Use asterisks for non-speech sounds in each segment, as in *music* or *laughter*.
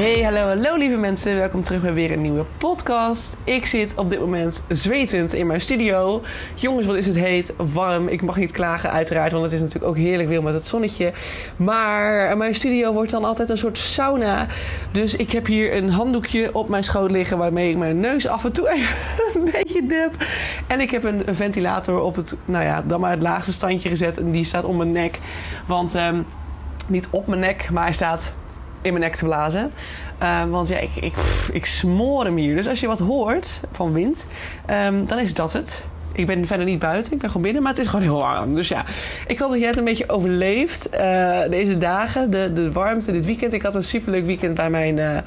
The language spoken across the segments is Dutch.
Hey, hallo, hallo lieve mensen. Welkom terug bij weer een nieuwe podcast. Ik zit op dit moment zwetend in mijn studio. Jongens, wat is het heet, warm. Ik mag niet klagen uiteraard, want het is natuurlijk ook heerlijk weer met het zonnetje. Maar mijn studio wordt dan altijd een soort sauna. Dus ik heb hier een handdoekje op mijn schoot liggen... waarmee ik mijn neus af en toe *laughs* even een beetje dip. En ik heb een, ventilator op het, nou ja, dan maar het laagste standje gezet. En die staat om mijn nek. Want... Um, niet op mijn nek, maar hij staat in mijn nek te blazen. Uh, want ja, ik, ik, ik smoor hem hier. Dus als je wat hoort van wind, um, dan is dat het. Ik ben verder niet buiten, ik ben gewoon binnen, maar het is gewoon heel warm. Dus ja, ik hoop dat jij het een beetje overleeft uh, deze dagen, de, de warmte dit weekend. Ik had een superleuk weekend bij mijn, uh,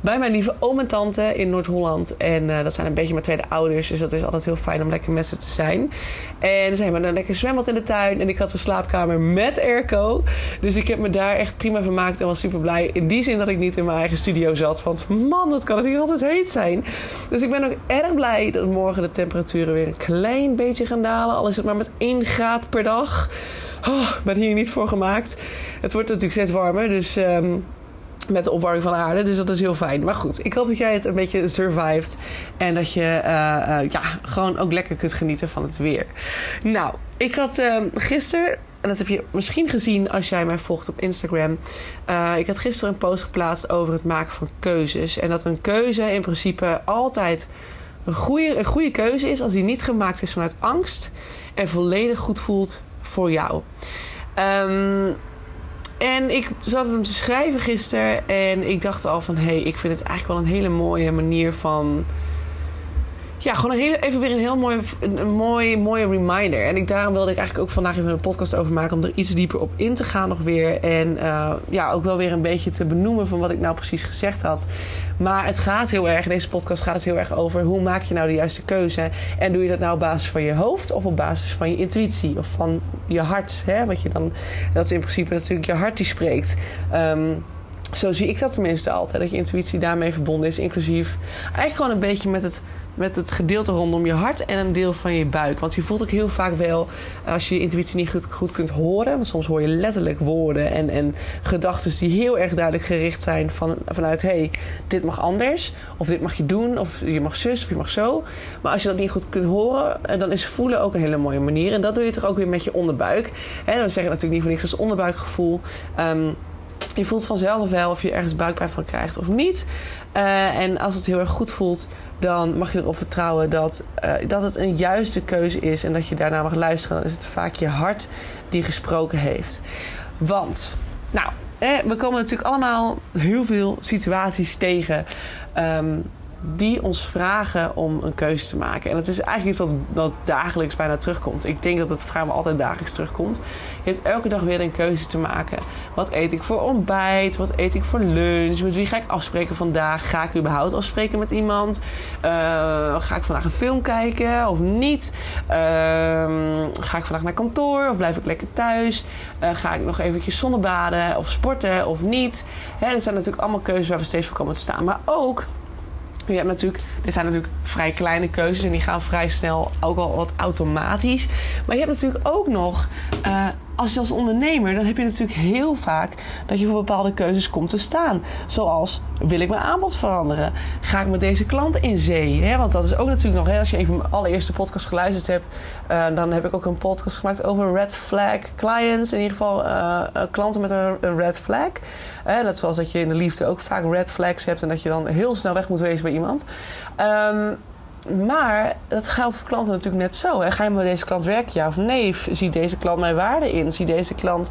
bij mijn lieve oom en tante in Noord-Holland. En uh, dat zijn een beetje mijn tweede ouders, dus dat is altijd heel fijn om lekker met ze te zijn. En ze hebben dan lekker zwembad in de tuin en ik had een slaapkamer met airco. Dus ik heb me daar echt prima vermaakt en was super blij. In die zin dat ik niet in mijn eigen studio zat, want man, dat kan het hier altijd heet zijn. Dus ik ben ook erg blij dat morgen de temperaturen weer een klein beetje gaan dalen. Al is het maar met 1 graad per dag. Oh, ben hier niet voor gemaakt. Het wordt natuurlijk steeds warmer, dus um, met de opwarming van de aarde. Dus dat is heel fijn. Maar goed, ik hoop dat jij het een beetje survived. En dat je uh, uh, ja, gewoon ook lekker kunt genieten van het weer. Nou, ik had uh, gisteren en dat heb je misschien gezien als jij mij volgt op Instagram. Uh, ik had gisteren een post geplaatst over het maken van keuzes. En dat een keuze in principe altijd een goede, een goede keuze is als die niet gemaakt is vanuit angst en volledig goed voelt voor jou. Um, en ik zat hem te schrijven gisteren en ik dacht al van hé, hey, ik vind het eigenlijk wel een hele mooie manier van ja, gewoon even weer een heel mooi, een mooi, mooie reminder. En ik, daarom wilde ik eigenlijk ook vandaag even een podcast over maken. Om er iets dieper op in te gaan nog weer. En uh, ja, ook wel weer een beetje te benoemen van wat ik nou precies gezegd had. Maar het gaat heel erg, deze podcast gaat het heel erg over hoe maak je nou de juiste keuze. En doe je dat nou op basis van je hoofd of op basis van je intuïtie of van je hart. Hè? Wat je dan, dat is in principe natuurlijk je hart die spreekt. Um, zo zie ik dat tenminste altijd. Dat je intuïtie daarmee verbonden is. Inclusief eigenlijk gewoon een beetje met het met het gedeelte rondom je hart en een deel van je buik. Want je voelt ook heel vaak wel, als je je intuïtie niet goed, goed kunt horen, want soms hoor je letterlijk woorden en, en gedachten die heel erg duidelijk gericht zijn van, vanuit: hé, hey, dit mag anders, of dit mag je doen, of je mag zus, of je mag zo. Maar als je dat niet goed kunt horen, eh, dan is voelen ook een hele mooie manier. En dat doe je toch ook weer met je onderbuik. En zeg ik natuurlijk niet voor niks als onderbuikgevoel. Um, je voelt vanzelf wel of je ergens buikpijn van krijgt of niet. Uh, en als het heel erg goed voelt, dan mag je erop vertrouwen dat, uh, dat het een juiste keuze is en dat je daarna mag luisteren. Dan is het vaak je hart die gesproken heeft. Want, nou, we komen natuurlijk allemaal heel veel situaties tegen. Um, die ons vragen om een keuze te maken. En het is eigenlijk iets dat, dat dagelijks bijna terugkomt. Ik denk dat het vrijwel altijd dagelijks terugkomt. Je hebt elke dag weer een keuze te maken. Wat eet ik voor ontbijt? Wat eet ik voor lunch? Met wie ga ik afspreken vandaag? Ga ik überhaupt afspreken met iemand? Uh, ga ik vandaag een film kijken of niet? Uh, ga ik vandaag naar kantoor of blijf ik lekker thuis? Uh, ga ik nog eventjes zonnebaden of sporten of niet? Hè, dat zijn natuurlijk allemaal keuzes waar we steeds voor komen te staan. Maar ook je hebt natuurlijk, dit zijn natuurlijk vrij kleine keuzes en die gaan vrij snel ook al wat automatisch. Maar je hebt natuurlijk ook nog, uh, als je als ondernemer, dan heb je natuurlijk heel vaak dat je voor bepaalde keuzes komt te staan. Zoals, wil ik mijn aanbod veranderen? Ga ik met deze klant in zee? Want dat is ook natuurlijk nog, als je even mijn allereerste podcast geluisterd hebt, uh, dan heb ik ook een podcast gemaakt over red flag clients. In ieder geval uh, klanten met een, een red flag. net zoals dat je in de liefde ook vaak red flags hebt en dat je dan heel snel weg moet wezen bij iemand. Um, maar dat geldt voor klanten natuurlijk net zo. Ga je met deze klant werken, ja of nee? Ziet deze klant mijn waarde in? Ziet deze klant,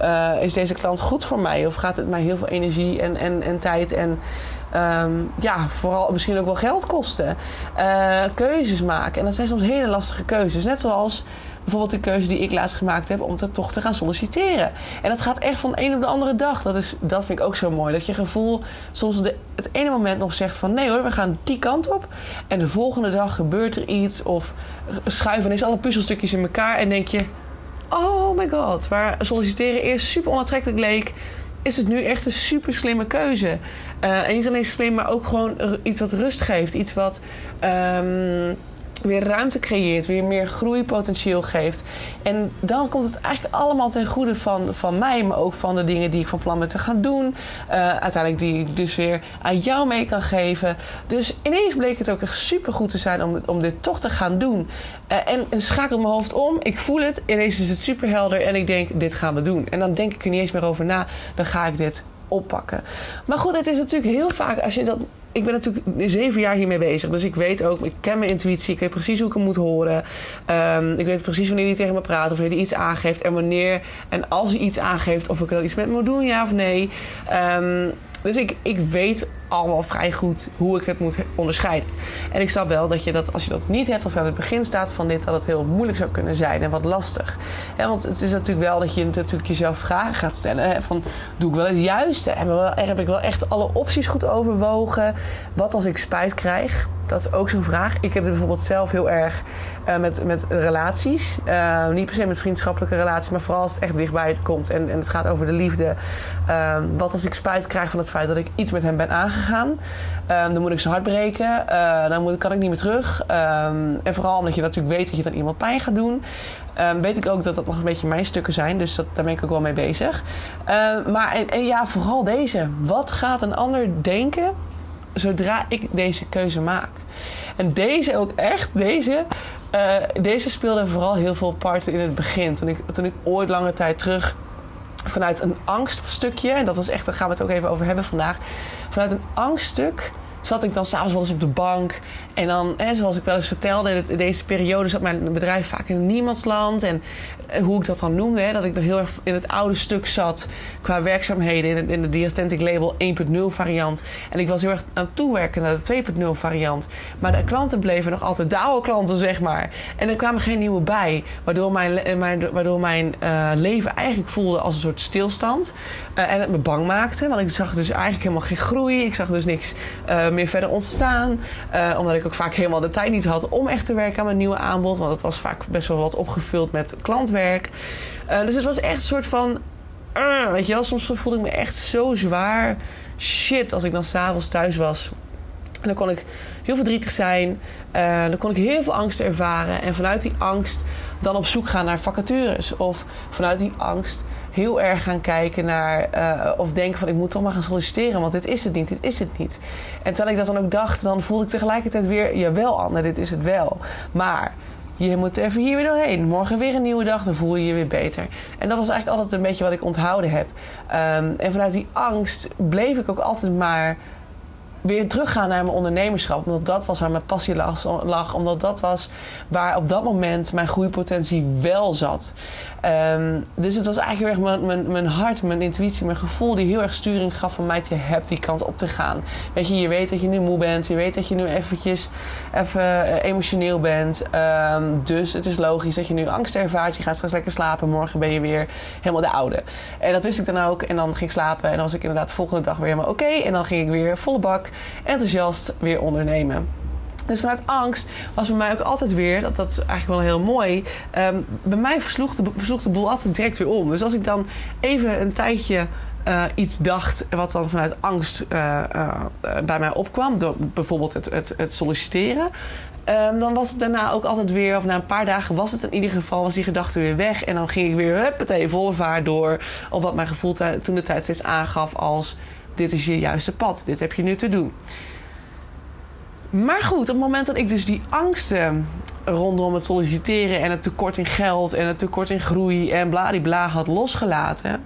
uh, is deze klant goed voor mij? Of gaat het mij heel veel energie en, en, en tijd en ehm, ja, vooral misschien ook wel geld kosten. Uh, keuzes maken. En dat zijn soms hele lastige keuzes. Net zoals bijvoorbeeld de keuze die ik laatst gemaakt heb om toch te gaan solliciteren. En dat gaat echt van de een op de andere dag. Dat, is, dat vind ik ook zo mooi. Dat je gevoel soms de, het ene moment nog zegt van nee hoor, we gaan die kant op. En de volgende dag gebeurt er iets of schuiven is alle puzzelstukjes in elkaar en denk je oh my god, waar solliciteren eerst super onaantrekkelijk leek, is het nu echt een super slimme keuze. Uh, en niet alleen slim, maar ook gewoon iets wat rust geeft. Iets wat um, weer ruimte creëert, weer meer groeipotentieel geeft. En dan komt het eigenlijk allemaal ten goede van, van mij, maar ook van de dingen die ik van plan ben te gaan doen. Uh, uiteindelijk die ik dus weer aan jou mee kan geven. Dus ineens bleek het ook echt super goed te zijn om, om dit toch te gaan doen. Uh, en, en schakelt mijn hoofd om, ik voel het, ineens is het super helder en ik denk, dit gaan we doen. En dan denk ik er niet eens meer over na, dan ga ik dit oppakken. Maar goed, het is natuurlijk heel vaak als je dat ik ben natuurlijk zeven jaar hiermee bezig. Dus ik weet ook, ik ken mijn intuïtie. Ik weet precies hoe ik hem moet horen. Um, ik weet precies wanneer hij tegen me praat. Of wanneer hij iets aangeeft. En wanneer en als hij iets aangeeft. Of ik er iets met moet doen, ja of nee. Um, dus ik, ik weet allemaal vrij goed hoe ik het moet onderscheiden. En ik snap wel dat je dat, als je dat niet hebt, of aan het begin staat van dit, dat het heel moeilijk zou kunnen zijn en wat lastig. want het is natuurlijk wel dat je natuurlijk jezelf vragen gaat stellen. van, doe ik wel het juiste? Heb ik wel echt alle opties goed overwogen? Wat als ik spijt krijg? Dat is ook zo'n vraag. Ik heb er bijvoorbeeld zelf heel erg uh, met, met relaties. Uh, niet per se met vriendschappelijke relaties, maar vooral als het echt dichtbij komt en, en het gaat over de liefde. Uh, wat als ik spijt krijg van het feit dat ik iets met hem ben aangegaan? dan moet ik zijn hart breken. dan moet, kan ik niet meer terug. en vooral omdat je natuurlijk weet dat je dan iemand pijn gaat doen. weet ik ook dat dat nog een beetje mijn stukken zijn. Dus dat, daar ben ik ook wel mee bezig. maar en ja, vooral deze. Wat gaat een ander denken zodra ik deze keuze maak? En deze ook echt, deze, uh, deze speelde vooral heel veel parten in het begin. Toen ik, toen ik ooit lange tijd terug vanuit een angststukje, en dat was echt, daar gaan we het ook even over hebben vandaag. Vanuit een angststuk zat ik dan s'avonds wel eens op de bank. En dan, hè, zoals ik wel eens vertelde, in deze periode zat mijn bedrijf vaak in niemandsland. En hoe ik dat dan noemde, hè, dat ik nog heel erg in het oude stuk zat qua werkzaamheden in, de The Authentic Label 1.0 variant. En ik was heel erg aan het toewerken naar de 2.0 variant. Maar de klanten bleven nog altijd de oude klanten, zeg maar. En er kwamen geen nieuwe bij, waardoor mijn, mijn, waardoor mijn uh, leven eigenlijk voelde als een soort stilstand. En het me bang maakte, want ik zag dus eigenlijk helemaal geen groei. Ik zag dus niks meer verder ontstaan. omdat ik ook vaak helemaal de tijd niet had om echt te werken aan mijn nieuwe aanbod. Want het was vaak best wel wat opgevuld met Uh, dus het was echt een soort van. Uh, weet je wel, soms voelde ik me echt zo zwaar. Shit, als ik dan s'avonds thuis was. En dan kon ik heel verdrietig zijn. Uh, dan kon ik heel veel angst ervaren. En vanuit die angst dan op zoek gaan naar vacatures. Of vanuit die angst heel erg gaan kijken naar. Of denken van ik moet toch maar gaan solliciteren. Want dit is het niet, dit is het niet. En terwijl ik dat dan ook dacht, dan voelde ik tegelijkertijd weer. Jawel, Anne, dit is het wel. Maar je moet even hier weer doorheen. Morgen weer een nieuwe dag, dan voel je je weer beter. En dat was eigenlijk altijd een beetje wat ik onthouden heb. Um, en vanuit die angst bleef ik ook altijd maar weer teruggaan naar mijn ondernemerschap. Omdat dat was waar mijn passie lag. Omdat dat was waar op dat moment mijn groeipotentie wel zat. Um, dus het was eigenlijk weer mijn, mijn, mijn, hart, mijn intuïtie, mijn gevoel die heel erg sturing gaf van mij. Je hebt die kant op te gaan. Weet je, je weet dat je nu moe bent. Je weet dat je nu eventjes even uh, emotioneel bent. Um, dus het is logisch dat je nu angst ervaart. Je gaat straks lekker slapen. Morgen ben je weer helemaal de oude. En dat wist ik dan ook. En dan ging ik slapen. En dan was ik inderdaad de volgende dag weer helemaal oké. En dan ging ik weer volle bak enthousiast weer ondernemen. Dus vanuit angst was bij mij ook altijd weer, dat, dat is eigenlijk wel heel mooi. Um, bij mij versloeg de, versloeg de boel altijd direct weer om. Dus als ik dan even een tijdje uh, iets dacht wat dan vanuit angst uh, uh, bij mij opkwam, door bijvoorbeeld het, het, het solliciteren. Um, dan was het daarna ook altijd weer, of na een paar dagen was het in ieder geval, was die gedachte weer weg. En dan ging ik weer huppatee, volle vaart door. Of wat mijn gevoel toen de tijd steeds aangaf als: dit is je juiste pad, dit heb je nu te doen. Maar goed, op het moment dat ik dus die angsten rondom het solliciteren en het tekort in geld en het tekort in groei en bladibla had losgelaten.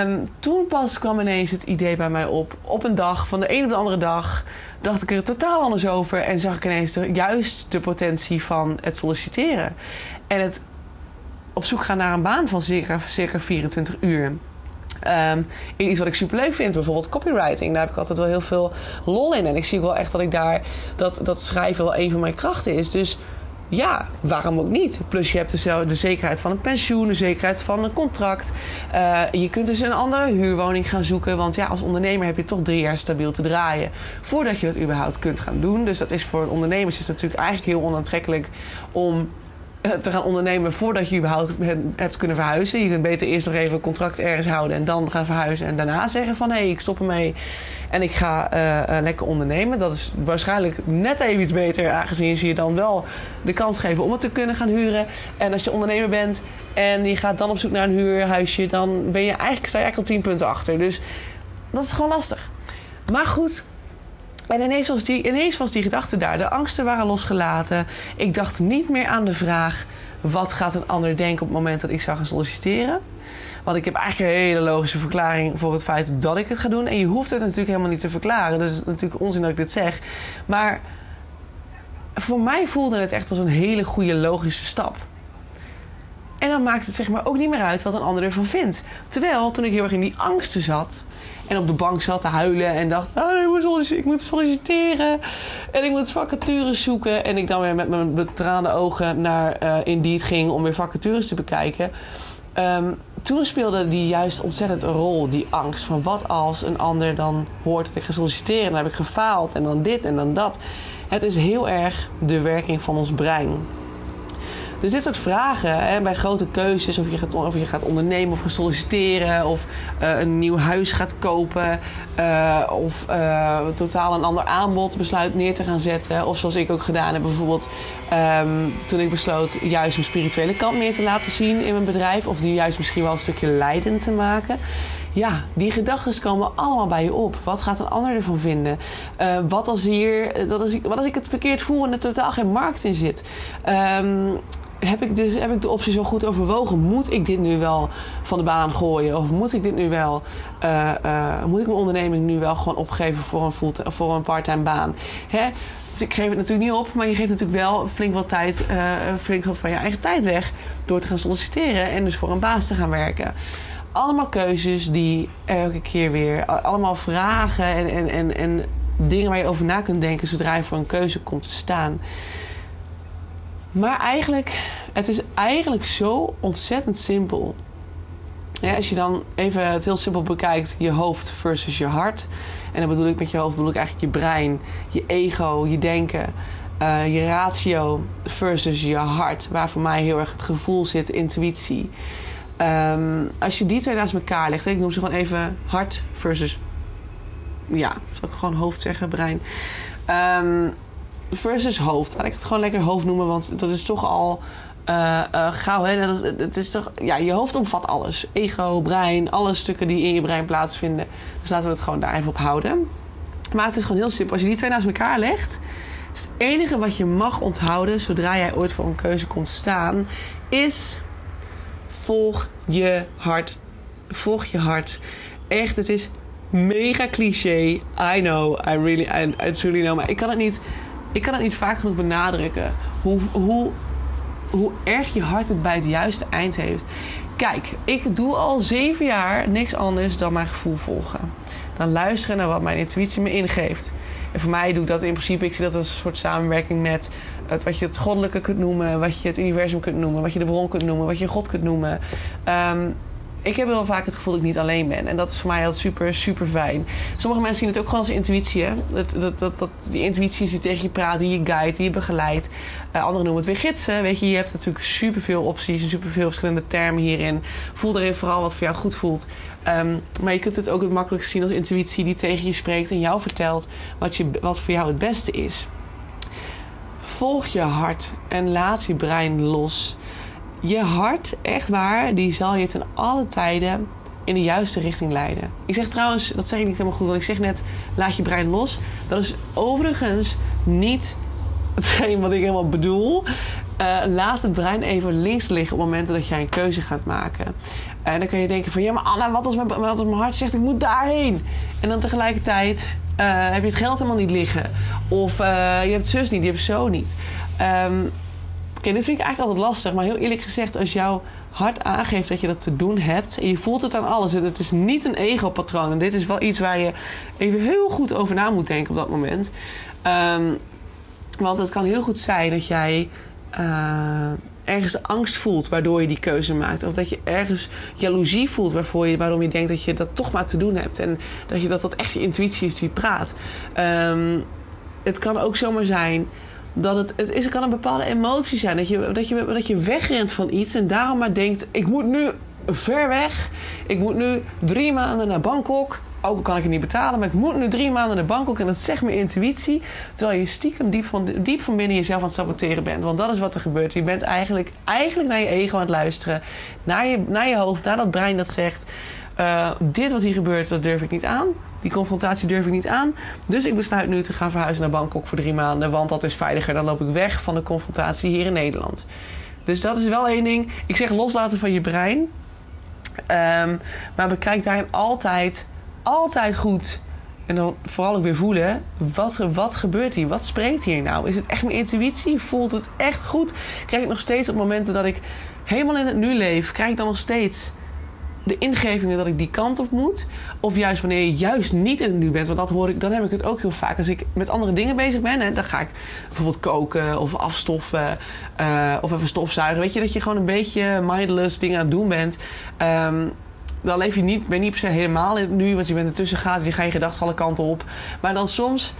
Um, toen pas kwam ineens het idee bij mij op. Op een dag, van de een op de andere dag, dacht ik er totaal anders over. En zag ik ineens juist de potentie van het solliciteren. En het op zoek gaan naar een baan van circa, circa 24 uur. Um, in iets wat ik super leuk vind, bijvoorbeeld copywriting. Daar heb ik altijd wel heel veel lol in. En ik zie wel echt dat ik daar dat, dat schrijven wel een van mijn krachten is. Dus ja, waarom ook niet? Plus je hebt dus de zekerheid van een pensioen, de zekerheid van een contract. Uh, je kunt dus een andere huurwoning gaan zoeken. Want ja, als ondernemer heb je toch drie jaar stabiel te draaien voordat je dat überhaupt kunt gaan doen. Dus dat is voor ondernemers is natuurlijk eigenlijk heel onaantrekkelijk om eh, te gaan ondernemen voordat je überhaupt hebt kunnen verhuizen. Je kunt beter eerst nog even een contract ergens houden en dan gaan verhuizen. En daarna zeggen van hé, hey, ik stop ermee en ik ga uh, uh, lekker ondernemen. Dat is waarschijnlijk net even iets beter, aangezien ze je dan wel de kans geven om het te kunnen gaan huren. En als je ondernemer bent en je gaat dan op zoek naar een huurhuisje, dan ben je eigenlijk, sta je eigenlijk al 10 punten achter. Dus dat is gewoon lastig. Maar goed, en ineens was, die, ineens was die gedachte daar. De angsten waren losgelaten. Ik dacht niet meer aan de vraag: wat gaat een ander denken op het moment dat ik zou gaan solliciteren? Want ik heb eigenlijk een hele logische verklaring voor het feit dat ik het ga doen. En je hoeft het natuurlijk helemaal niet te verklaren. Dus het is natuurlijk onzin dat ik dit zeg. Maar voor mij voelde het echt als een hele goede logische stap. En dan maakt het zeg maar ook niet meer uit wat een ander ervan vindt. Terwijl toen ik heel erg in die angsten zat, en op de bank zat te huilen en dacht: oh, ik moet solliciteren. En ik moet vacatures zoeken. En ik dan weer met mijn betraande ogen naar uh, Indeed ging om weer vacatures te bekijken. Um, toen speelde die juist ontzettend een rol, die angst. Van wat als een ander dan hoort dat ik ga solliciteren. Dan heb ik gefaald en dan dit en dan dat. Het is heel erg de werking van ons brein. Dus dit soort vragen hè, bij grote keuzes, of je, gaat, of je gaat ondernemen of gaan solliciteren, of uh, een nieuw huis gaat kopen, uh, of uh, totaal een ander aanbod besluit neer te gaan zetten. Of zoals ik ook gedaan heb, bijvoorbeeld um, toen ik besloot juist mijn spirituele kant meer te laten zien in mijn bedrijf, of die juist misschien wel een stukje leidend te maken. Ja, die gedachten komen allemaal bij je op. Wat gaat een ander ervan vinden? Wat, als hier, ik, wat als ik het verkeerd voel en er totaal geen markt in zit? Um, heb ik, dus, heb ik de optie zo goed overwogen? Moet ik dit nu wel van de baan gooien? Of moet ik dit nu wel, uh, uh, moet ik mijn onderneming nu wel gewoon opgeven voor een, voor een parttime baan? Hè? Dus ik geef het natuurlijk niet op, maar je geeft natuurlijk wel flink wat tijd, uh, flink wat van je eigen tijd weg door te gaan solliciteren en dus voor een baas te gaan werken. Allemaal keuzes die elke keer weer, allemaal vragen en, en, en, en dingen waar je over na kunt denken zodra je voor een keuze komt te staan. Maar eigenlijk, het is eigenlijk zo ontzettend simpel. Ja, als je dan even het heel simpel bekijkt, je hoofd versus je hart. En dan bedoel ik met je hoofd bedoel ik eigenlijk je brein, je ego, je denken, uh, je ratio versus je hart, waar voor mij heel erg het gevoel zit, intuïtie. Um, als je die twee naast elkaar legt, ik noem ze gewoon even hart versus, ja, zal ik gewoon hoofd zeggen, brein. Um, versus hoofd. Laat ik het gewoon lekker hoofd noemen, want dat is toch al uh, uh, gauw. Hè? Dat is, het is toch, ja, je hoofd omvat alles. Ego, brein, alle stukken die in je brein plaatsvinden. Dus laten we het gewoon daar even op houden. Maar het is gewoon heel simpel. Als je die twee naast elkaar legt, is het enige wat je mag onthouden zodra jij ooit voor een keuze komt te staan, is volg je hart. Volg je hart. Echt, het is mega cliché. I know, I really, I truly know. Maar ik kan het niet ik kan het niet vaak genoeg benadrukken. Hoe, hoe, hoe erg je hart het bij het juiste eind heeft. Kijk, ik doe al zeven jaar niks anders dan mijn gevoel volgen. Dan luisteren naar wat mijn intuïtie me ingeeft. En voor mij doe ik dat in principe, ik zie dat als een soort samenwerking met het, wat je het goddelijke kunt noemen, wat je het universum kunt noemen, wat je de bron kunt noemen, wat je God kunt noemen. Um, ik heb wel vaak het gevoel dat ik niet alleen ben. En dat is voor mij altijd super, super fijn. Sommige mensen zien het ook gewoon als intuïtie. Dat, dat, dat, dat, die intuïtie die tegen je praat, die je guide, die je begeleidt. Uh, anderen noemen het weer gidsen. Weet je, je hebt natuurlijk superveel opties en superveel verschillende termen hierin. Voel erin vooral wat voor jou goed voelt. Um, maar je kunt het ook het makkelijkst zien als intuïtie die tegen je spreekt en jou vertelt wat, je, wat voor jou het beste is. Volg je hart en laat je brein los je hart, echt waar, die zal je ten alle tijden in de juiste richting leiden. Ik zeg trouwens, dat zeg ik niet helemaal goed, want ik zeg net, laat je brein los. Dat is overigens niet hetgeen wat ik helemaal bedoel. Uh, laat het brein even links liggen op momenten dat jij een keuze gaat maken. En dan kan je denken van, ja maar Anna, wat als mijn, hart zegt, ik moet daarheen. En dan tegelijkertijd uh, heb je het geld helemaal niet liggen. Of uh, je hebt zus niet, je hebt zo niet. Um, Oké, dit vind ik eigenlijk altijd lastig. Maar heel eerlijk gezegd, als jouw hard aangeeft dat je dat te doen hebt. En je voelt het aan alles. Het is niet een ego-patroon. En dit is wel iets waar je even heel goed over na moet denken op dat moment. Ehm, want het kan heel goed zijn dat jij uh, ergens angst voelt waardoor je die keuze maakt. Of dat je ergens jaloezie voelt waarvoor je, waarom je denkt dat je dat toch maar te doen hebt. En dat je dat, dat echt je intuïtie is die praat. Um, het kan ook zomaar zijn dat het, het, is, het kan een bepaalde emotie zijn. Dat je, dat, je, dat je wegrent van iets en daarom maar denkt: ik moet nu ver weg. Ik moet nu drie maanden naar Bangkok. Ook kan ik het niet betalen, maar ik moet nu drie maanden naar Bangkok. En dat zegt mijn intuïtie. Terwijl je stiekem diep van, diep van binnen jezelf aan het saboteren bent. Want dat is wat er gebeurt. Je bent eigenlijk, eigenlijk naar je ego aan het luisteren. Naar je, naar je hoofd, naar dat brein dat zegt... Uh, dit wat hier gebeurt, dat durf ik niet aan. Die confrontatie durf ik niet aan. Dus ik besluit nu te gaan verhuizen naar Bangkok voor drie maanden. Want dat is veiliger. Dan loop ik weg van de confrontatie hier in Nederland. Dus dat is wel één ding. Ik zeg loslaten van je brein. Um, maar bekijk daarin altijd, altijd goed. En dan vooral ook weer voelen. Wat, wat gebeurt hier? Wat spreekt hier nou? Is het echt mijn intuïtie? Voelt het echt goed? Krijg ik nog steeds op momenten dat ik helemaal in het nu leef... krijg ik dan nog steeds de ingevingen dat ik die kant op moet. Of juist wanneer je juist niet in het nu bent. Want dat hoor ik, dan heb ik het ook heel vaak. Als ik met andere dingen bezig ben, hè, dan ga ik bijvoorbeeld koken of afstoffen uh, of even stofzuigen. Weet je, dat je gewoon een beetje mindless dingen aan het doen bent. Um, dan leef je niet, ben je niet per se helemaal in het nu, want je bent ertussen gaat, je ga je gedachten alle kanten op. Maar dan soms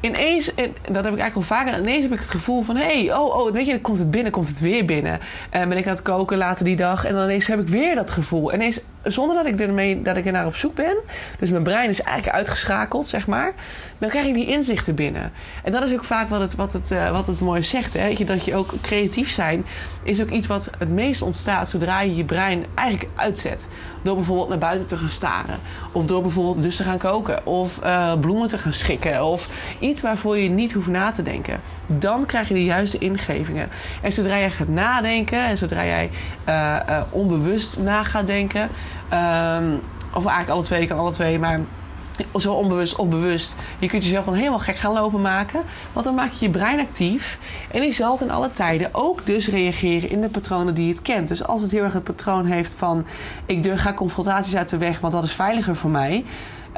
ineens, en dat heb ik eigenlijk al vaker, ineens heb ik het gevoel van: hé, hey, oh, oh, weet je, dan komt het binnen, komt het weer binnen. En ben ik aan het koken later die dag en dan ineens heb ik weer dat gevoel. En ineens, zonder dat ik, ermee, dat ik er naar op zoek ben, dus mijn brein is eigenlijk uitgeschakeld, zeg maar, dan krijg ik die inzichten binnen. En dat is ook vaak wat het, wat het, uh, wat het mooi zegt, hè? dat je ook creatief zijn, is ook iets wat het meest ontstaat zodra je je brein eigenlijk uitzet. Door bijvoorbeeld naar buiten te gaan staren. Of door bijvoorbeeld dus te gaan koken. Of uh, bloemen te gaan schikken. Of iets waarvoor je niet hoeft na te denken. Dan krijg je de juiste ingevingen. En zodra jij gaat nadenken. En zodra jij uh, onbewust na gaat denken. Um, of eigenlijk alle twee, kan alle twee. Maar zo onbewust of bewust. Je kunt jezelf dan helemaal gek gaan lopen maken. Want dan maak je je brein actief. En die zal in alle tijden ook dus reageren in de patronen die het kent. Dus als het heel erg het patroon heeft van... ik durf, ga confrontaties uit de weg, want dat is veiliger voor mij...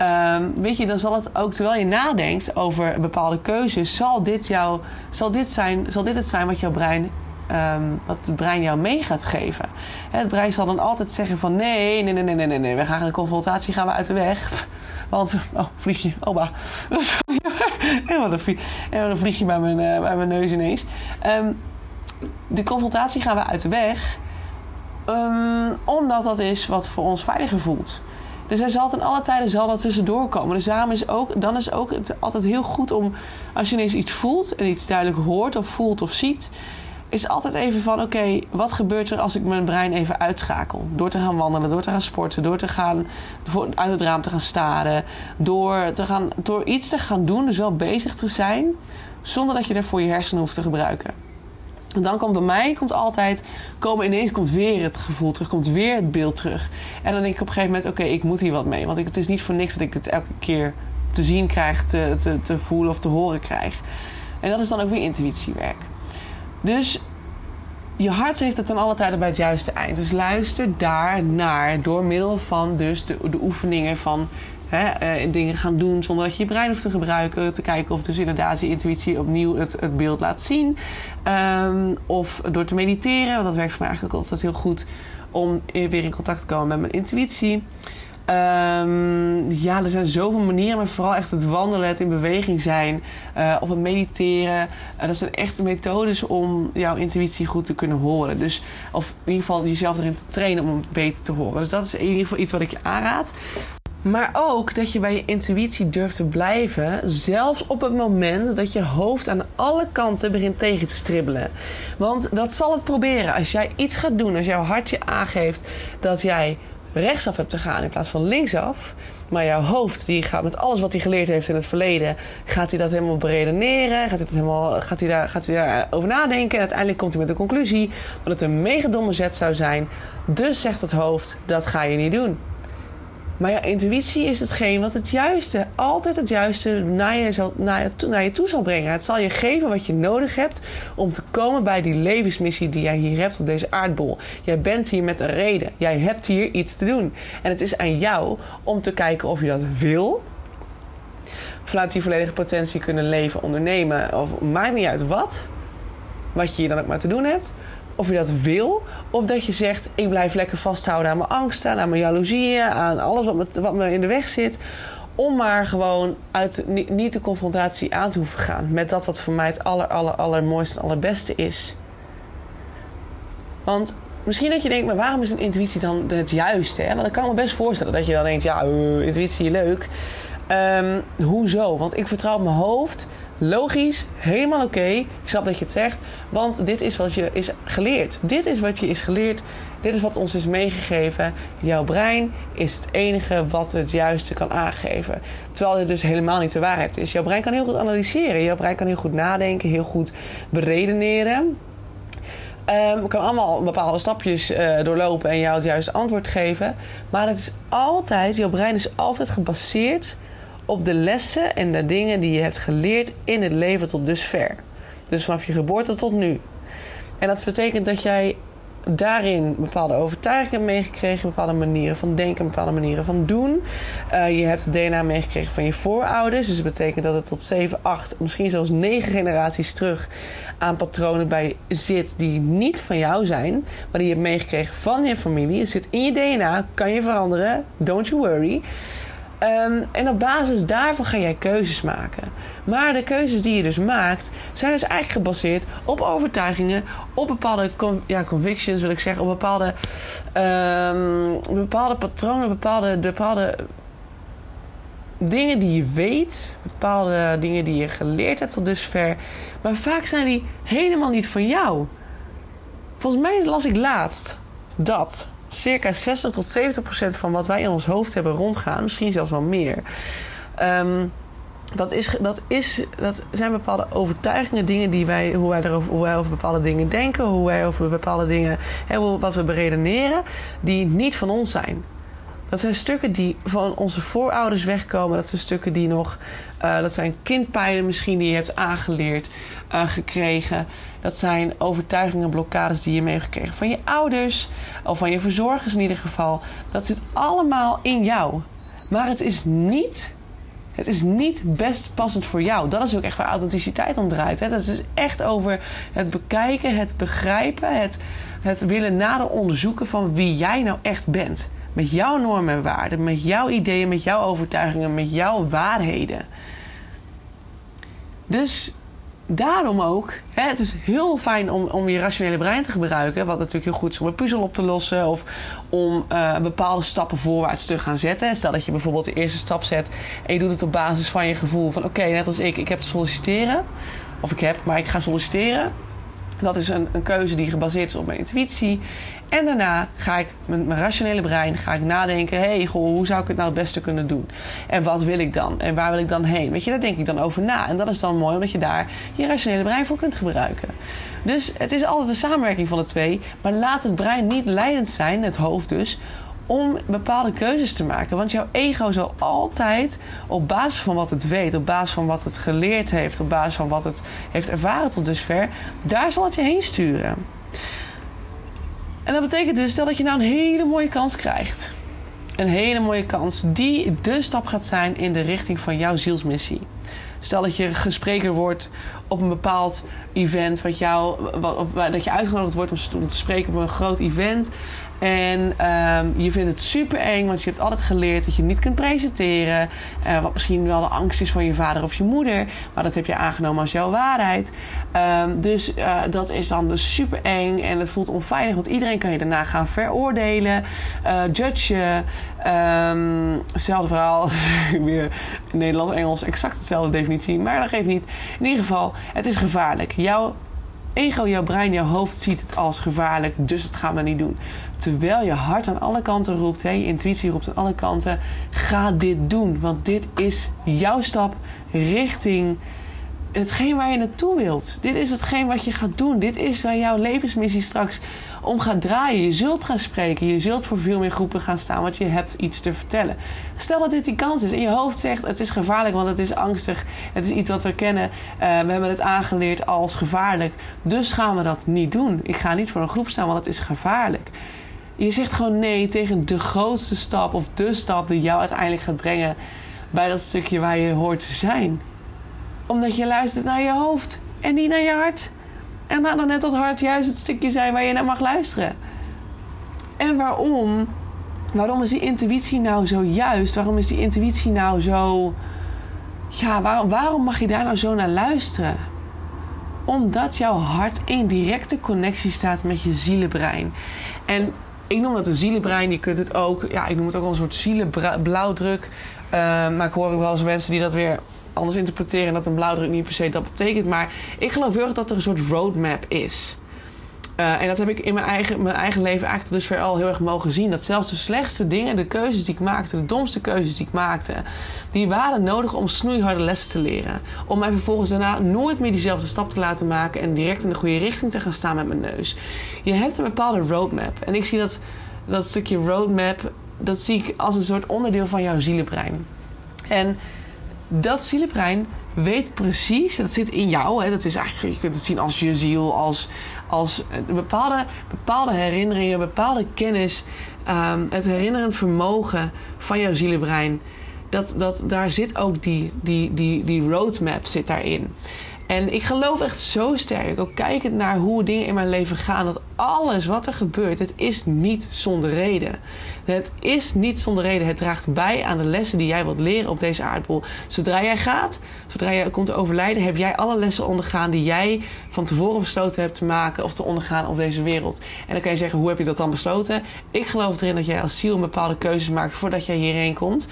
Um, weet je, dan zal het ook terwijl je nadenkt over bepaalde keuzes, zal dit, jou, zal dit, zijn, zal dit het zijn wat jouw brein um, wat het brein jou mee gaat geven. Het brein zal dan altijd zeggen van nee, nee, nee, nee, nee, nee, we gaan een confrontatie, gaan we uit de weg. *laughs* Want, oh, vliegje, opa. en *laughs* wat een, vlieg, en een vliegje bij mijn, uh, bij mijn neus ineens. De confrontatie gaan we uit de weg. Omdat dat is wat voor ons veiliger voelt. Dus hij zal ten alle tijden zal dat tussendoor komen. Dus daarom is ook, dan is ook het altijd heel goed om, als je ineens iets voelt en iets duidelijk hoort of voelt of ziet, is altijd even van: oké, wat gebeurt er als ik mijn brein even uitschakel? Door te gaan wandelen, door te gaan sporten, door te gaan uit het raam te gaan staren, door, te gaan, door iets te gaan doen, dus wel bezig te zijn, zonder dat je daarvoor je hersenen hoeft te gebruiken. En dan komt bij mij komt altijd, komen ineens komt weer het gevoel terug, komt weer het beeld terug. En dan denk ik op een gegeven moment: oké, ik moet hier wat mee. Want het is niet voor niks dat ik dit elke keer te zien krijg, te, te, te voelen of te horen krijg. En dat is dan ook weer intuïtiewerk. Dus je hart heeft het dan alle tijden bij het juiste eind. Dus luister daar naar door middel van dus de, de oefeningen van hè, uh, dingen gaan doen zonder dat je je brein hoeft te gebruiken. Te kijken of dus inderdaad je intuïtie opnieuw het, het beeld laat zien. Um, of door te mediteren, want dat werkt voor mij eigenlijk altijd heel goed om weer in contact te komen met mijn intuïtie. Um, ja, er zijn zoveel manieren, maar vooral echt het wandelen, het in beweging zijn uh, of het mediteren. Uh, dat zijn echt methodes om jouw intuïtie goed te kunnen horen. Dus, of in ieder geval jezelf erin te trainen om het beter te horen. Dus dat is in ieder geval iets wat ik je aanraad. Maar ook dat je bij je intuïtie durft te blijven, zelfs op het moment dat je hoofd aan alle kanten begint tegen te stribbelen. Want dat zal het proberen. Als jij iets gaat doen, als jouw hartje aangeeft dat jij rechtsaf hebt te gaan in plaats van linksaf. Maar jouw hoofd, die gaat met alles wat hij geleerd heeft in het verleden, gaat hij dat helemaal beredeneren. Gaat hij, dat helemaal, gaat hij, daar, gaat hij daarover nadenken. En uiteindelijk komt hij met de conclusie dat het een mega domme zet zou zijn. Dus zegt het hoofd, dat ga je niet doen. Maar ja, intuïtie is hetgeen wat het juiste, altijd het juiste naar je, zal, naar, je, naar je toe zal brengen. Het zal je geven wat je nodig hebt om te komen bij die levensmissie die jij hier hebt op deze aardbol. Jij bent hier met een reden. Jij hebt hier iets te doen. En het is aan jou om te kijken of je dat wil. Vanuit die volledige potentie kunnen leven, ondernemen. Of maakt niet uit wat. Wat je hier dan ook maar te doen hebt of je dat wil. Of dat je zegt, ik blijf lekker vasthouden aan mijn angsten, aan mijn jaloezieën, aan alles wat me, wat me in de weg zit. Om maar gewoon uit, niet de confrontatie aan te hoeven gaan met dat wat voor mij het aller, aller, allermooiste en allerbeste is. Want misschien dat je denkt, maar waarom is een intuïtie dan het juiste? Hè? Want ik kan me best voorstellen dat je dan denkt, ja, uh, intuïtie leuk. Um, hoezo? Want ik vertrouw op mijn hoofd Logisch, helemaal oké. Ik snap dat je het zegt, want dit is wat je is geleerd. Dit is wat je is geleerd. Dit is wat ons is meegegeven. Jouw brein is het enige wat het juiste kan aangeven. Terwijl dit dus helemaal niet de waarheid is. Jouw brein kan heel goed analyseren. Jouw brein kan heel goed nadenken, heel goed beredeneren. Um, kan allemaal bepaalde stapjes uh, doorlopen en jou het juiste antwoord geven. Maar het is altijd, jouw brein is altijd gebaseerd op de lessen en de dingen die je hebt geleerd in het leven tot dusver. Dus vanaf je geboorte tot nu. En dat betekent dat jij daarin bepaalde overtuigingen meegekregen, bepaalde manieren van denken, bepaalde manieren van doen. Uh, je hebt het DNA meegekregen van je voorouders. Dus dat betekent dat het tot 7, 8, misschien zelfs 9 generaties terug aan patronen bij zit die niet van jou zijn, maar die je hebt meegekregen van je familie. Het zit in je DNA, kan je veranderen. Don't you worry. Um, en op basis daarvan ga jij keuzes maken. Maar de keuzes die je dus maakt, zijn dus eigenlijk gebaseerd op overtuigingen, op bepaalde ja, convictions, wil ik zeggen, op bepaalde, um, bepaalde patronen, bepaalde, bepaalde dingen die je weet, bepaalde dingen die je geleerd hebt tot dusver. Maar vaak zijn die helemaal niet van jou. Volgens mij las ik laatst dat circa 60 tot 70 procent van wat wij in ons hoofd hebben rondgaan, misschien zelfs wel meer. Um, dat, is, dat, is, dat zijn bepaalde overtuigingen, dingen die wij, hoe wij, hoe wij over bepaalde dingen denken, hoe wij over bepaalde dingen, hè, wat we beredeneren, die niet van ons zijn. Dat zijn stukken die van onze voorouders wegkomen. Dat zijn stukken die nog. Uh, dat zijn kindpijnen misschien die je hebt aangeleerd, uh, gekregen. Dat zijn overtuigingen, blokkades die je mee hebt gekregen van je ouders. Of van je verzorgers in ieder geval. Dat zit allemaal in jou. Maar het is niet. Het is niet best passend voor jou. Dat is ook echt waar authenticiteit om draait. Hè? Dat is dus echt over het bekijken, het begrijpen, het, het willen nader onderzoeken van wie jij nou echt bent. Met jouw normen en waarden, met jouw ideeën, met jouw overtuigingen, met jouw waarheden. Dus daarom ook, hè, het is heel fijn om, om je rationele brein te gebruiken. Wat natuurlijk heel goed is om een puzzel op te lossen. Of om uh, bepaalde stappen voorwaarts te gaan zetten. Stel dat je bijvoorbeeld de eerste stap zet en je doet het op basis van je gevoel van oké, net als ik, ik heb te solliciteren. Of ik heb, maar ik ga solliciteren. Dat is een, een keuze die gebaseerd is op mijn intuïtie. En daarna ga ik met mijn rationele brein ga ik nadenken: hé, hey, goh, hoe zou ik het nou het beste kunnen doen? En wat wil ik dan? En waar wil ik dan heen? Weet je, daar denk ik dan over na. En dat is dan mooi omdat je daar je rationele brein voor kunt gebruiken. Dus het is altijd een samenwerking van de twee. Maar laat het brein niet leidend zijn, het hoofd dus, om bepaalde keuzes te maken. Want jouw ego zal altijd op basis van wat het weet, op basis van wat het geleerd heeft, op basis van wat het heeft ervaren tot dusver, daar zal het je heen sturen. En dat betekent dus, stel dat je nou een hele mooie kans krijgt. Een hele mooie kans die de stap gaat zijn in de richting van jouw zielsmissie. Stel dat je gespreker wordt op een bepaald event, wat of, dat je uitgenodigd wordt om te spreken op een groot event. En ehm, je vindt het super eng, want je hebt altijd geleerd dat je niet kunt presenteren. Uh, wat misschien wel de angst is van je vader of je moeder. Maar dat heb je aangenomen als jouw waarheid. Um, dus uh, dat is dan dus super eng en het voelt onveilig. Want iedereen kan je daarna gaan veroordelen, uh, judgen. Um, hetzelfde verhaal. *laughs* Weer Nederlands-Engels exact dezelfde definitie. Maar dat geeft niet. In ieder geval, het is gevaarlijk. Jouw ego, jouw brein, jouw hoofd ziet het als gevaarlijk, dus dat gaan we niet doen. Terwijl je hart aan alle kanten roept, hè, je intuïtie roept aan alle kanten, ga dit doen. Want dit is jouw stap richting hetgeen waar je naartoe wilt. Dit is hetgeen wat je gaat doen. Dit is waar jouw levensmissie straks om gaat draaien. Je zult gaan spreken. Je zult voor veel meer groepen gaan staan, want je hebt iets te vertellen. Stel dat dit die kans is en je hoofd zegt het is gevaarlijk, want het is angstig. Het is iets wat we kennen. Uh, we hebben het aangeleerd als gevaarlijk. Dus gaan we dat niet doen. Ik ga niet voor een groep staan, want het is gevaarlijk. Je zegt gewoon nee tegen de grootste stap of de stap die jou uiteindelijk gaat brengen bij dat stukje waar je hoort te zijn. Omdat je luistert naar je hoofd en niet naar je hart. En laat dan net dat hart juist het stukje zijn waar je naar mag luisteren. En waarom? Waarom is die intuïtie nou zo juist? Waarom is die intuïtie nou zo. Ja, waarom, waarom mag je daar nou zo naar luisteren? Omdat jouw hart in directe connectie staat met je zielenbrein. En ik noem dat een zielenbrein. Je kunt het ook, ja, ik noem het ook wel een soort zielenblauwdruk. Uh, maar ik hoor ook wel eens mensen die dat weer anders interpreteren. Dat een blauwdruk niet per se dat betekent. Maar ik geloof heel erg dat er een soort roadmap is. Uh, en dat heb ik in mijn eigen, mijn eigen leven eigenlijk dus weer al heel erg mogen zien. Dat zelfs de slechtste dingen, de keuzes die ik maakte, de domste keuzes die ik maakte, die waren nodig om snoeiharde lessen te leren. Om mij vervolgens daarna nooit meer diezelfde stap te laten maken en direct in de goede richting te gaan staan met mijn neus. Je hebt een bepaalde roadmap. En ik zie dat, dat stukje roadmap, dat zie ik als een soort onderdeel van jouw zielenbrein. En dat zielenbrein weet precies, dat zit in jou. Hè, dat is eigenlijk, je kunt het zien als je ziel, als, als bepaalde, bepaalde herinneringen, bepaalde kennis, um, het herinnerend vermogen van jouw zielenbrein. Dat, dat, daar zit ook die, die, die, die roadmap zit daarin. En ik geloof echt zo sterk, ook kijkend naar hoe dingen in mijn leven gaan, dat alles wat er gebeurt, het is niet zonder reden. Het is niet zonder reden. Het draagt bij aan de lessen die jij wilt leren op deze aardbol. Zodra jij gaat, zodra jij komt te overlijden, heb jij alle lessen ondergaan die jij van tevoren besloten hebt te maken of te ondergaan op deze wereld. En dan kan je zeggen, hoe heb je dat dan besloten? Ik geloof erin dat jij als ziel een bepaalde keuzes maakt voordat jij hierheen komt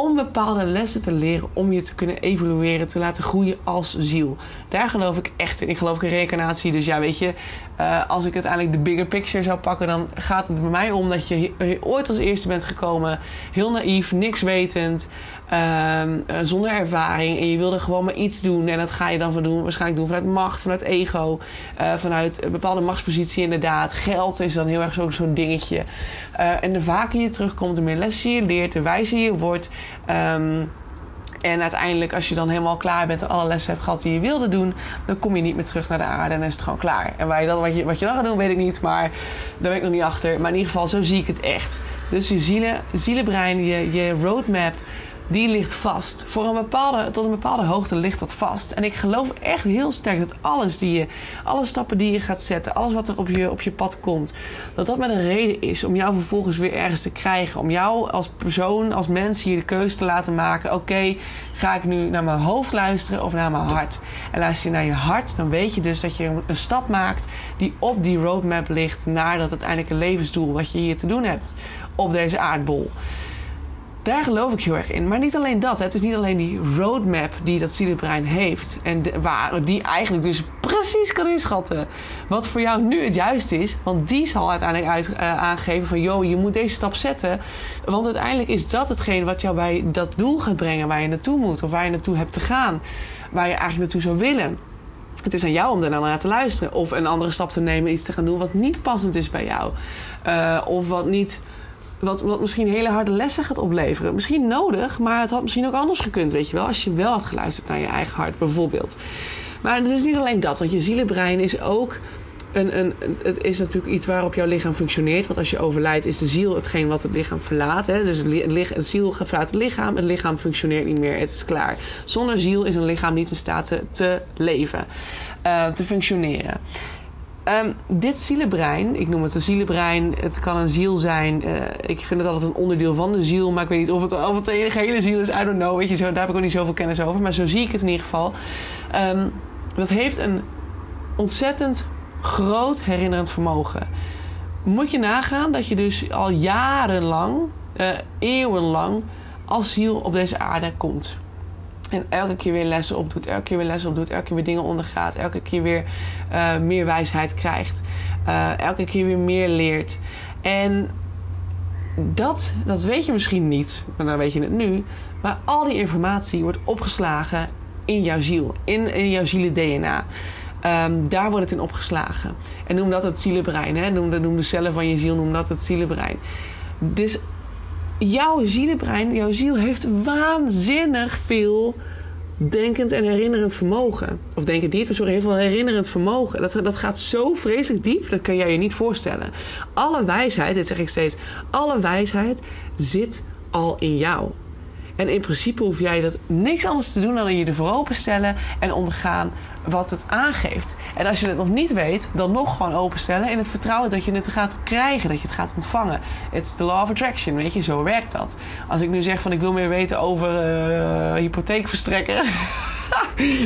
om bepaalde lessen te leren om je te kunnen evolueren, te laten groeien als ziel. Daar geloof ik echt in. Ik geloof in reïncarnatie. Dus ja, weet je, uh, als ik uiteindelijk de bigger picture zou pakken, dan gaat het bij mij om dat je ooit als eerste bent gekomen, heel naïef, niks wetend, uh, zonder ervaring. En je wilde gewoon maar iets doen. En dat ga je dan doen, waarschijnlijk doen vanuit macht, vanuit ego, uh, vanuit een bepaalde machtspositie inderdaad. Geld is dan heel erg zo'n zo dingetje. Uh, en de vaker je terugkomt, de meer lessen je leert, de wijzer je wordt. Um, en uiteindelijk, als je dan helemaal klaar bent en alle lessen hebt gehad die je wilde doen, dan kom je niet meer terug naar de aarde en is het gewoon klaar. En waar je dan, wat, je, wat je dan gaat doen, weet ik niet, maar daar ben ik nog niet achter. Maar in ieder geval, zo zie ik het echt. Dus je zielen, zielenbrein, je, je roadmap, die ligt vast. Voor een bepaalde, tot een bepaalde hoogte ligt dat vast. En ik geloof echt heel sterk dat alles die je, alle stappen die je gaat zetten, alles wat er op je, op je pad komt, dat dat met een reden is om jou vervolgens weer ergens te krijgen. Om jou als persoon, als mens hier de keuze te laten maken: oké, ga ik nu naar mijn hoofd luisteren of naar mijn hart? En luister je naar je hart, dan weet je dus dat je een stap maakt die op die roadmap ligt naar dat uiteindelijke levensdoel wat je hier te doen hebt op deze aardbol. Daar geloof ik heel erg in. Maar niet alleen dat. Het is niet alleen die roadmap die dat zielenbrein heeft. En waar, die eigenlijk dus precies kan inschatten. Wat voor jou nu het juiste is. Want die zal uiteindelijk uit, uh, aangeven van... joh, je moet deze stap zetten. Want uiteindelijk is dat hetgeen wat jou bij dat doel gaat brengen... waar je naartoe moet of waar je naartoe hebt te gaan. Waar je eigenlijk naartoe zou willen. Het is aan jou om daarna naar te luisteren. Of een andere stap te nemen, iets te gaan doen wat niet passend is bij jou. Uh, of wat niet wat, wat misschien hele harde lessen gaat opleveren. Misschien nodig, maar het had misschien ook anders gekund, weet je wel. Als je wel had geluisterd naar je eigen hart, bijvoorbeeld. Maar het is niet alleen dat, want je zielenbrein is ook een, een, het is natuurlijk iets waarop jouw lichaam functioneert. Want als je overlijdt, is de ziel hetgeen wat het lichaam verlaat. Hè? Dus het, het ziel verlaat het lichaam, het lichaam functioneert niet meer, het is klaar. Zonder ziel is een lichaam niet in staat te, leven, uh, te functioneren. Um, dit zielenbrein, ik noem het een zielenbrein, het kan een ziel zijn. Uh, ik vind het altijd een onderdeel van de ziel, maar ik weet niet of het, of het de hele ziel is. I don't know, weet je, zo, daar heb ik ook niet zoveel kennis over, maar zo zie ik het in ieder geval. Um, dat heeft een ontzettend groot herinnerend vermogen. Moet je nagaan dat je dus al jarenlang, uh, eeuwenlang, als ziel op deze aarde komt. En elke keer weer lessen opdoet, elke keer weer lessen opdoet, elke keer weer dingen ondergaat, elke keer weer uh, meer wijsheid krijgt, uh, elke keer weer meer leert. En dat, dat weet je misschien niet, maar dan weet je het nu. Maar al die informatie wordt opgeslagen in jouw ziel, in, in jouw zielen-DNA. Ehm, daar wordt het in opgeslagen. En noem dat het zielenbrein. Hè? Noem, de, noem de cellen van je ziel, noem dat het zielenbrein. Dus jouw zielenbrein, jouw ziel heeft waanzinnig veel denkend en herinnerend vermogen. Of denkend niet, maar sorry, heel veel herinnerend vermogen. Dat, dat gaat zo vreselijk diep, dat kan jij je niet voorstellen. Alle wijsheid, dit zeg ik steeds, alle wijsheid zit al in jou. En in principe hoef jij dat niks anders te doen dan je ervoor openstellen en ondergaan wat het aangeeft. En als je het nog niet weet, dan nog gewoon openstellen in het vertrouwen dat je het gaat krijgen, dat je het gaat ontvangen. It's the law of attraction, weet je, zo werkt dat. Als ik nu zeg van ik wil meer weten over uh, hypotheekverstrekker. *laughs*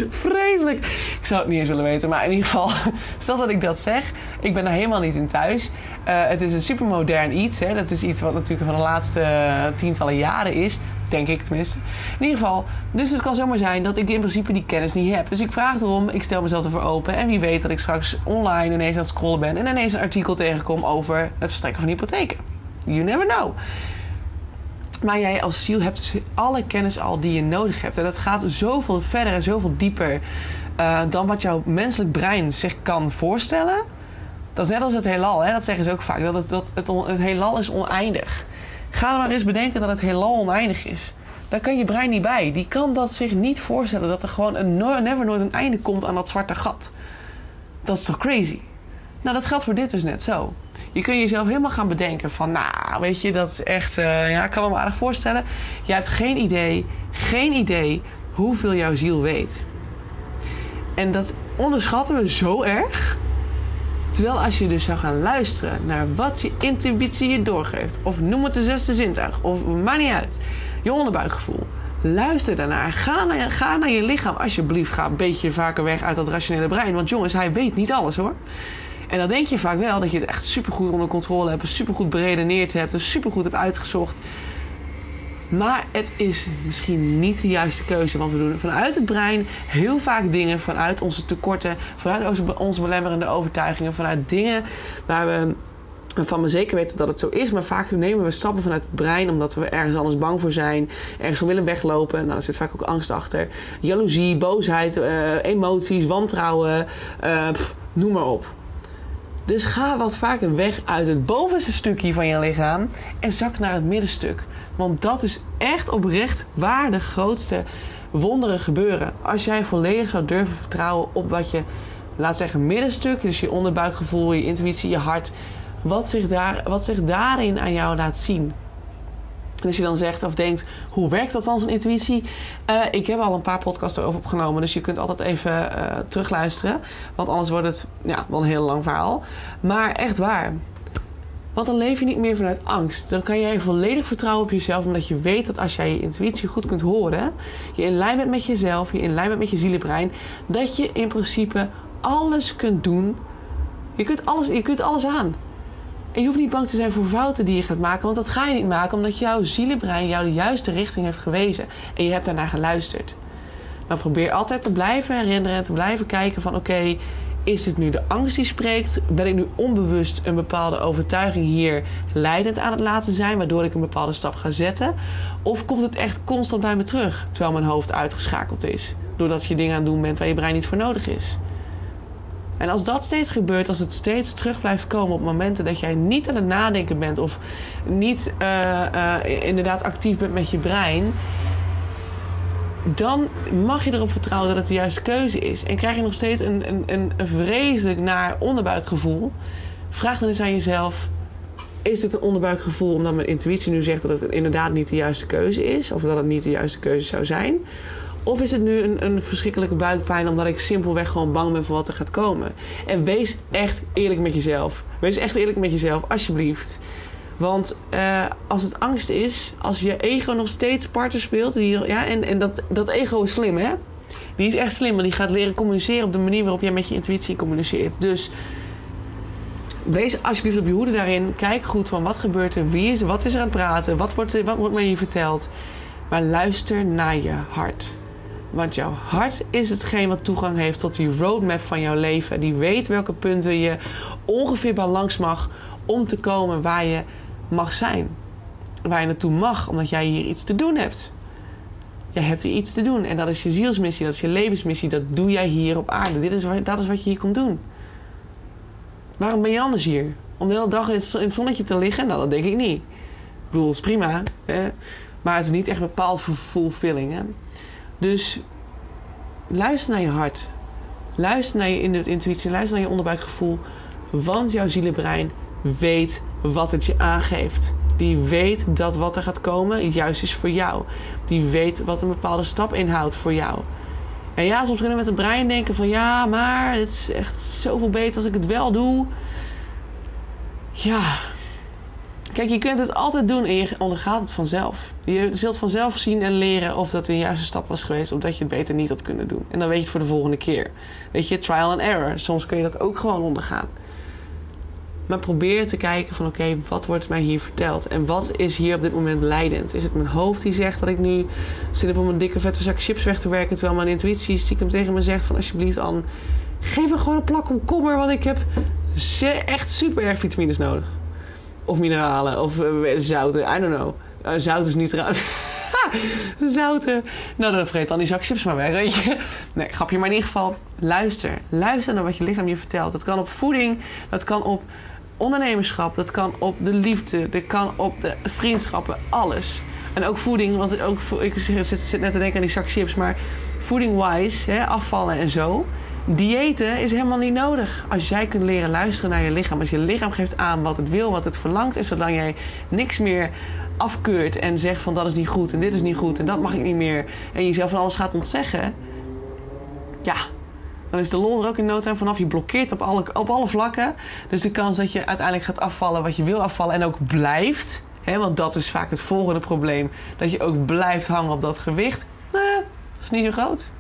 Vreselijk. Ik zou het niet eens willen weten, maar in ieder geval, *laughs* stel dat ik dat zeg, ik ben er helemaal niet in thuis. Uh, het is een supermodern iets. Hè. Dat is iets wat natuurlijk van de laatste tientallen jaren is. Denk ik tenminste. In ieder geval, dus het kan zomaar zijn dat ik in principe die kennis niet heb. Dus ik vraag erom, ik stel mezelf ervoor open. En wie weet dat ik straks online ineens aan het scrollen ben en ineens een artikel tegenkom over het verstrekken van hypotheken. You never know. Maar jij als ziel hebt dus alle kennis al die je nodig hebt. En dat gaat zoveel verder en zoveel dieper uh, dan wat jouw menselijk brein zich kan voorstellen. Dat is net als het heelal, hè? dat zeggen ze ook vaak. Dat het, dat het, het heelal is oneindig. Ga maar eens bedenken dat het heelal oneindig is. Daar kan je brein niet bij. Die kan dat zich niet voorstellen dat er gewoon een never nooit een einde komt aan dat zwarte gat. Dat is toch crazy? Nou, dat geldt voor dit dus net zo. Je kunt jezelf helemaal gaan bedenken van, nou, weet je, dat is echt, uh, ja, ik kan me aardig voorstellen. Je hebt geen idee, geen idee hoeveel jouw ziel weet. En dat onderschatten we zo erg. Terwijl als je dus zou gaan luisteren naar wat je intuïtie je doorgeeft, of noem het de zesde zintuig, of maakt niet uit, je onderbuikgevoel. Luister daarnaar. Ga naar, ga naar je lichaam. Alsjeblieft, ga een beetje vaker weg uit dat rationele brein. Want jongens, hij weet niet alles hoor. En dan denk je vaak wel dat je het echt supergoed onder controle hebt, supergoed beredeneerd hebt, supergoed hebt uitgezocht. Maar het is misschien niet de juiste keuze. Want we doen vanuit het brein heel vaak dingen vanuit onze tekorten, vanuit onze, belemmerende overtuigingen, vanuit dingen waar we waarvan we zeker weten dat het zo is. Maar vaak nemen we stappen vanuit het brein omdat we ergens anders bang voor zijn. Ergens van willen weglopen. Nou, daar zit vaak ook angst achter. Jaloezie, boosheid, uh, emoties, wantrouwen. Pff, noem maar op. Dus ga wat vaker weg uit het bovenste stukje van je lichaam en zak naar het middenstuk. Want dat is echt oprecht waar de grootste wonderen gebeuren. Als jij volledig zou durven vertrouwen op wat je, laat zeggen, middenstuk, dus je onderbuikgevoel, je intuïtie, je hart, wat zich, daar, wat zich daarin aan jou laat zien. En als je dan zegt of denkt, hoe werkt dat dan, zo'n intuïtie? Uh, ik heb al een paar podcasts erover opgenomen, dus je kunt altijd even uh, terugluisteren. Want anders wordt het ja, wel een heel lang verhaal. Maar echt waar. Want dan leef je niet meer vanuit angst. Dan kan jij volledig vertrouwen op jezelf, omdat je weet dat als jij je intuïtie goed kunt horen, je in lijn bent met jezelf, je in lijn bent met je zielenbrein, dat je in principe alles kunt doen. Je kunt alles, je kunt alles aan. En je hoeft niet bang te zijn voor fouten die je gaat maken, want dat ga je niet maken omdat jouw zielenbrein jou de juiste richting heeft gewezen en je hebt daarnaar geluisterd. Maar probeer altijd te blijven herinneren en te blijven kijken van oké, is dit nu de angst die spreekt? Ben ik nu onbewust een bepaalde overtuiging hier leidend aan het laten zijn, waardoor ik een bepaalde stap ga zetten? Of komt het echt constant bij me terug, terwijl mijn hoofd uitgeschakeld is? Doordat je dingen aan het doen bent waar je brein niet voor nodig is. En als dat steeds gebeurt, als het steeds terug blijft komen op momenten dat jij niet aan het nadenken bent of niet uh, uh, inderdaad actief bent met je brein, dan mag je erop vertrouwen dat het de juiste keuze is. En krijg je nog steeds een, een, een, vreselijk naar onderbuikgevoel, vraag dan eens aan jezelf: is dit een onderbuikgevoel omdat mijn intuïtie nu zegt dat het inderdaad niet de juiste keuze is, of dat het niet de juiste keuze zou zijn? Of is het nu een, een verschrikkelijke buikpijn omdat ik simpelweg gewoon bang ben voor wat er gaat komen? En wees echt eerlijk met jezelf. Wees echt eerlijk met jezelf, alsjeblieft. Want uh, als het angst is, als je ego nog steeds parten speelt, ja, en, en dat, dat ego is slim, hè? Die is echt slim, want die gaat leren communiceren op de manier waarop jij met je intuïtie communiceert. Dus wees alsjeblieft op je hoede daarin. Kijk goed van wat gebeurt er, wie is, wat is er aan het praten, wat wordt, wat wordt mij hier verteld. Maar luister naar je hart. Want jouw hart is hetgeen wat toegang heeft tot die roadmap van jouw leven. Die weet welke punten je ongeveer bij langs mag om te komen waar je mag zijn. Waar je naartoe mag, omdat jij hier iets te doen hebt. jij hebt hier iets te doen. En dat is je zielsmissie, dat is je levensmissie. Dat doe jij hier op aarde. Dit is, dat is wat je hier komt doen. Waarom ben je anders hier? Om de hele dag in het zonnetje te liggen? Nou, dat denk ik niet. Ik bedoel, het is prima. Hè? Maar het is niet echt bepaald voor fulfilling. Hè? Dus luister naar je hart. Luister naar je intuïtie. Luister naar je onderbuikgevoel. Want jouw zielenbrein weet wat het je aangeeft. Die weet dat wat er gaat komen juist is voor jou. Die weet wat een bepaalde stap inhoudt voor jou. En ja, soms kunnen we met het brein denken van ja, maar het is echt zoveel beter als ik het wel doe. Ja. Kijk, je kunt het altijd doen en je ondergaat het vanzelf. Je zult vanzelf zien en leren of dat een juiste stap was geweest, of dat je het beter niet had kunnen doen. En dan weet je het voor de volgende keer. Weet je, trial and error. Soms kun je dat ook gewoon ondergaan. Maar probeer te kijken van oké, wat wordt mij hier verteld? En wat is hier op dit moment leidend? Is het mijn hoofd die zegt dat ik nu zit op om een dikke vette zak chips weg te werken... terwijl mijn intuïtie stiekem tegen me zegt van alsjeblieft aan... geef me gewoon een plak komkommer, want ik heb echt super erg vitamines nodig. Of mineralen, of uh, zouten, I don't know. Uh, zout is niet eruit. *laughs* zouten. Nou, dan vreet dan die zak chips maar weg, weet je. Nee, grapje. Maar in ieder geval, luister. Luister naar wat je lichaam je vertelt. Dat kan op voeding, dat kan op ondernemerschap, dat kan op de liefde, dat kan op de vriendschappen, alles. En ook voeding, want ook, ik zit, zit net te denken aan die zak chips, maar voeding-wise, afvallen en zo. Diëten is helemaal niet nodig. Als jij kunt leren luisteren naar je lichaam. Als je lichaam geeft aan wat het wil, wat het verlangt. En zodat jij niks meer afkeurt en zegt van dat is niet goed en dit is niet goed en dat mag ik niet meer. En jezelf van alles gaat ontzeggen. Ja, dan is de lol er ook in no vanaf. Je blokkeert op alle, op alle vlakken. Dus de kans dat je uiteindelijk gaat afvallen wat je wil afvallen en ook blijft. Hè, want dat is vaak het volgende probleem. Dat je ook blijft hangen op dat gewicht. Eh, dat is niet zo groot.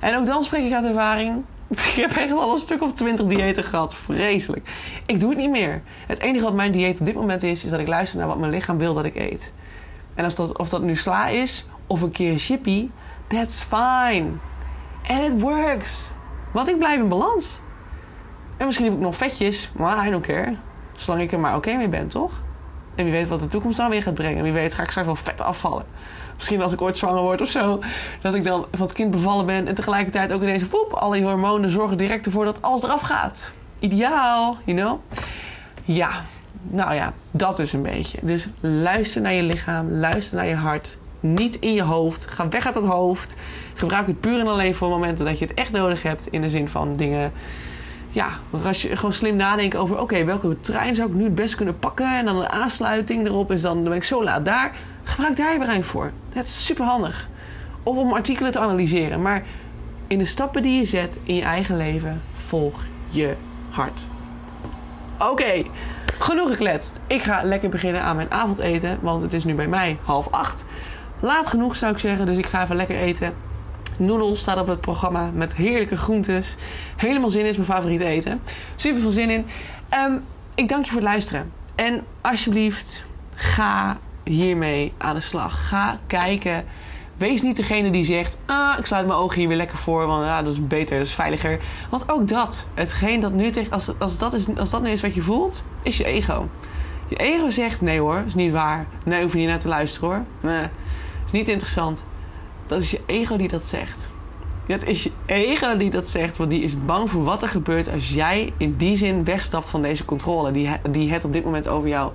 En ook dan spreek ik uit ervaring. *laughs* Ik heb echt al een stuk of twintig diëten gehad. Vreselijk. Ik doe het niet meer. Het enige wat mijn dieet op dit moment is, is dat ik luister naar wat mijn lichaam wil dat ik eet. En als dat, of dat nu sla is of een keer chippy, that's fine. And it works. Want ik blijf in balans. En misschien heb ik nog vetjes, maar I don't care. Zolang ik er maar oké mee ben, toch? En wie weet wat de toekomst dan weer gaat brengen. Wie weet ga ik straks wel vet afvallen. Misschien als ik ooit zwanger word of zo. Dat ik dan van het kind bevallen ben. En tegelijkertijd ook ineens... Poep, alle hormonen zorgen direct ervoor dat alles eraf gaat. Ideaal, you know? Ja, nou ja, dat is een beetje. Dus luister naar je lichaam. Luister naar je hart. Niet in je hoofd. Ga weg uit het hoofd. Gebruik het puur en alleen voor momenten dat je het echt nodig hebt. In de zin van dingen ja, als je gewoon slim nadenken over... oké, welke trein zou ik nu het best kunnen pakken... en dan een aansluiting erop is dan, ben ik zo laat daar. Gebruik daar je brein voor. Dat is super handig. Of om artikelen te analyseren. Maar in de stappen die je zet in je eigen leven... volg je hart. Oké, genoeg gekletst. Ik ga lekker beginnen aan mijn avondeten... want het is nu bij mij half acht. Laat genoeg zou ik zeggen, dus ik ga even lekker eten... Noedels staat op het programma met heerlijke groentes. Helemaal zin is mijn favoriete eten. Super veel zin in. Um, ik dank je voor het luisteren. En alsjeblieft, ga hiermee aan de slag. Ga kijken. Wees niet degene die zegt: ah, ik sluit mijn ogen hier weer lekker voor, want ja, dat is beter, dat is veiliger. Want ook dat, hetgeen dat nu als, als, dat is, als dat nu is wat je voelt, is je ego. Je ego zegt: nee hoor, is niet waar. Nee, hoef je niet naar te luisteren hoor. Nee, is niet interessant. Dat is je ego die dat zegt. Het is je ego die dat zegt, want die is bang voor wat er gebeurt als jij in die zin wegstapt van deze controle die, die het op dit moment over jou,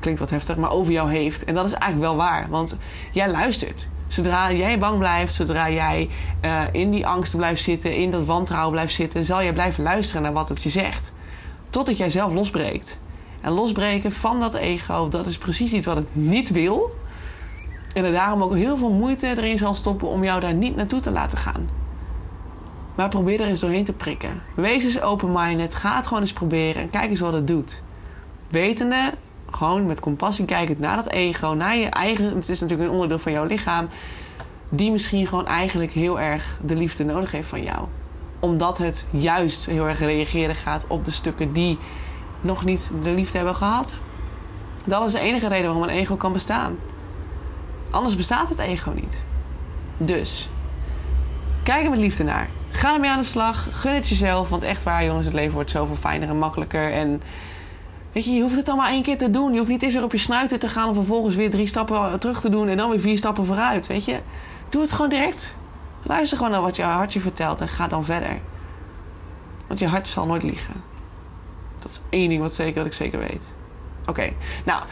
klinkt wat heftig, maar over jou heeft. En dat is eigenlijk wel waar, want jij luistert. Zodra jij bang blijft, zodra jij uh, in die angsten blijft zitten, in dat wantrouwen blijft zitten, zal jij blijven luisteren naar wat het je zegt. Totdat jij zelf losbreekt. En losbreken van dat ego, dat is precies iets wat het niet wil. En er daarom ook heel veel moeite erin zal stoppen om jou daar niet naartoe te laten gaan. Maar probeer er eens doorheen te prikken. Wees eens open-minded. Ga het gewoon eens proberen en kijk eens wat het doet. Wetende, gewoon met compassie kijkend naar dat ego, naar je eigen. Het is natuurlijk een onderdeel van jouw lichaam. Die misschien gewoon eigenlijk heel erg de liefde nodig heeft van jou. Omdat het juist heel erg reageren gaat op de stukken die nog niet de liefde hebben gehad. Dat is de enige reden waarom een ego kan bestaan. Anders bestaat het ego niet. Dus, kijk er met liefde naar. Ga ermee aan de slag. Gun het jezelf. Want echt waar, jongens, het leven wordt zoveel fijner en makkelijker. En weet je, je hoeft het allemaal één keer te doen. Je hoeft niet eens weer op je snuiter te gaan... en vervolgens weer drie stappen terug te doen... en dan weer vier stappen vooruit, weet je. Doe het gewoon direct. Luister gewoon naar wat je hart je vertelt en ga dan verder. Want je hart zal nooit liegen. Dat is één ding wat, zeker, wat ik zeker weet. Oké, nou,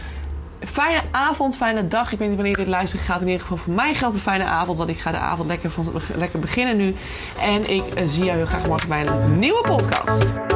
fijne avond, fijne dag. Ik weet niet wanneer je dit luistert. Gaat in ieder geval voor mij geldt een fijne avond. Want ik ga de avond lekker, lekker beginnen nu. En ik eh, zie jou heel graag morgen bij een nieuwe podcast.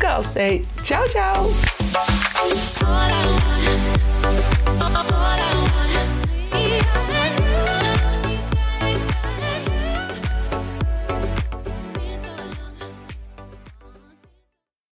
Girls Say. Tchau, tchau!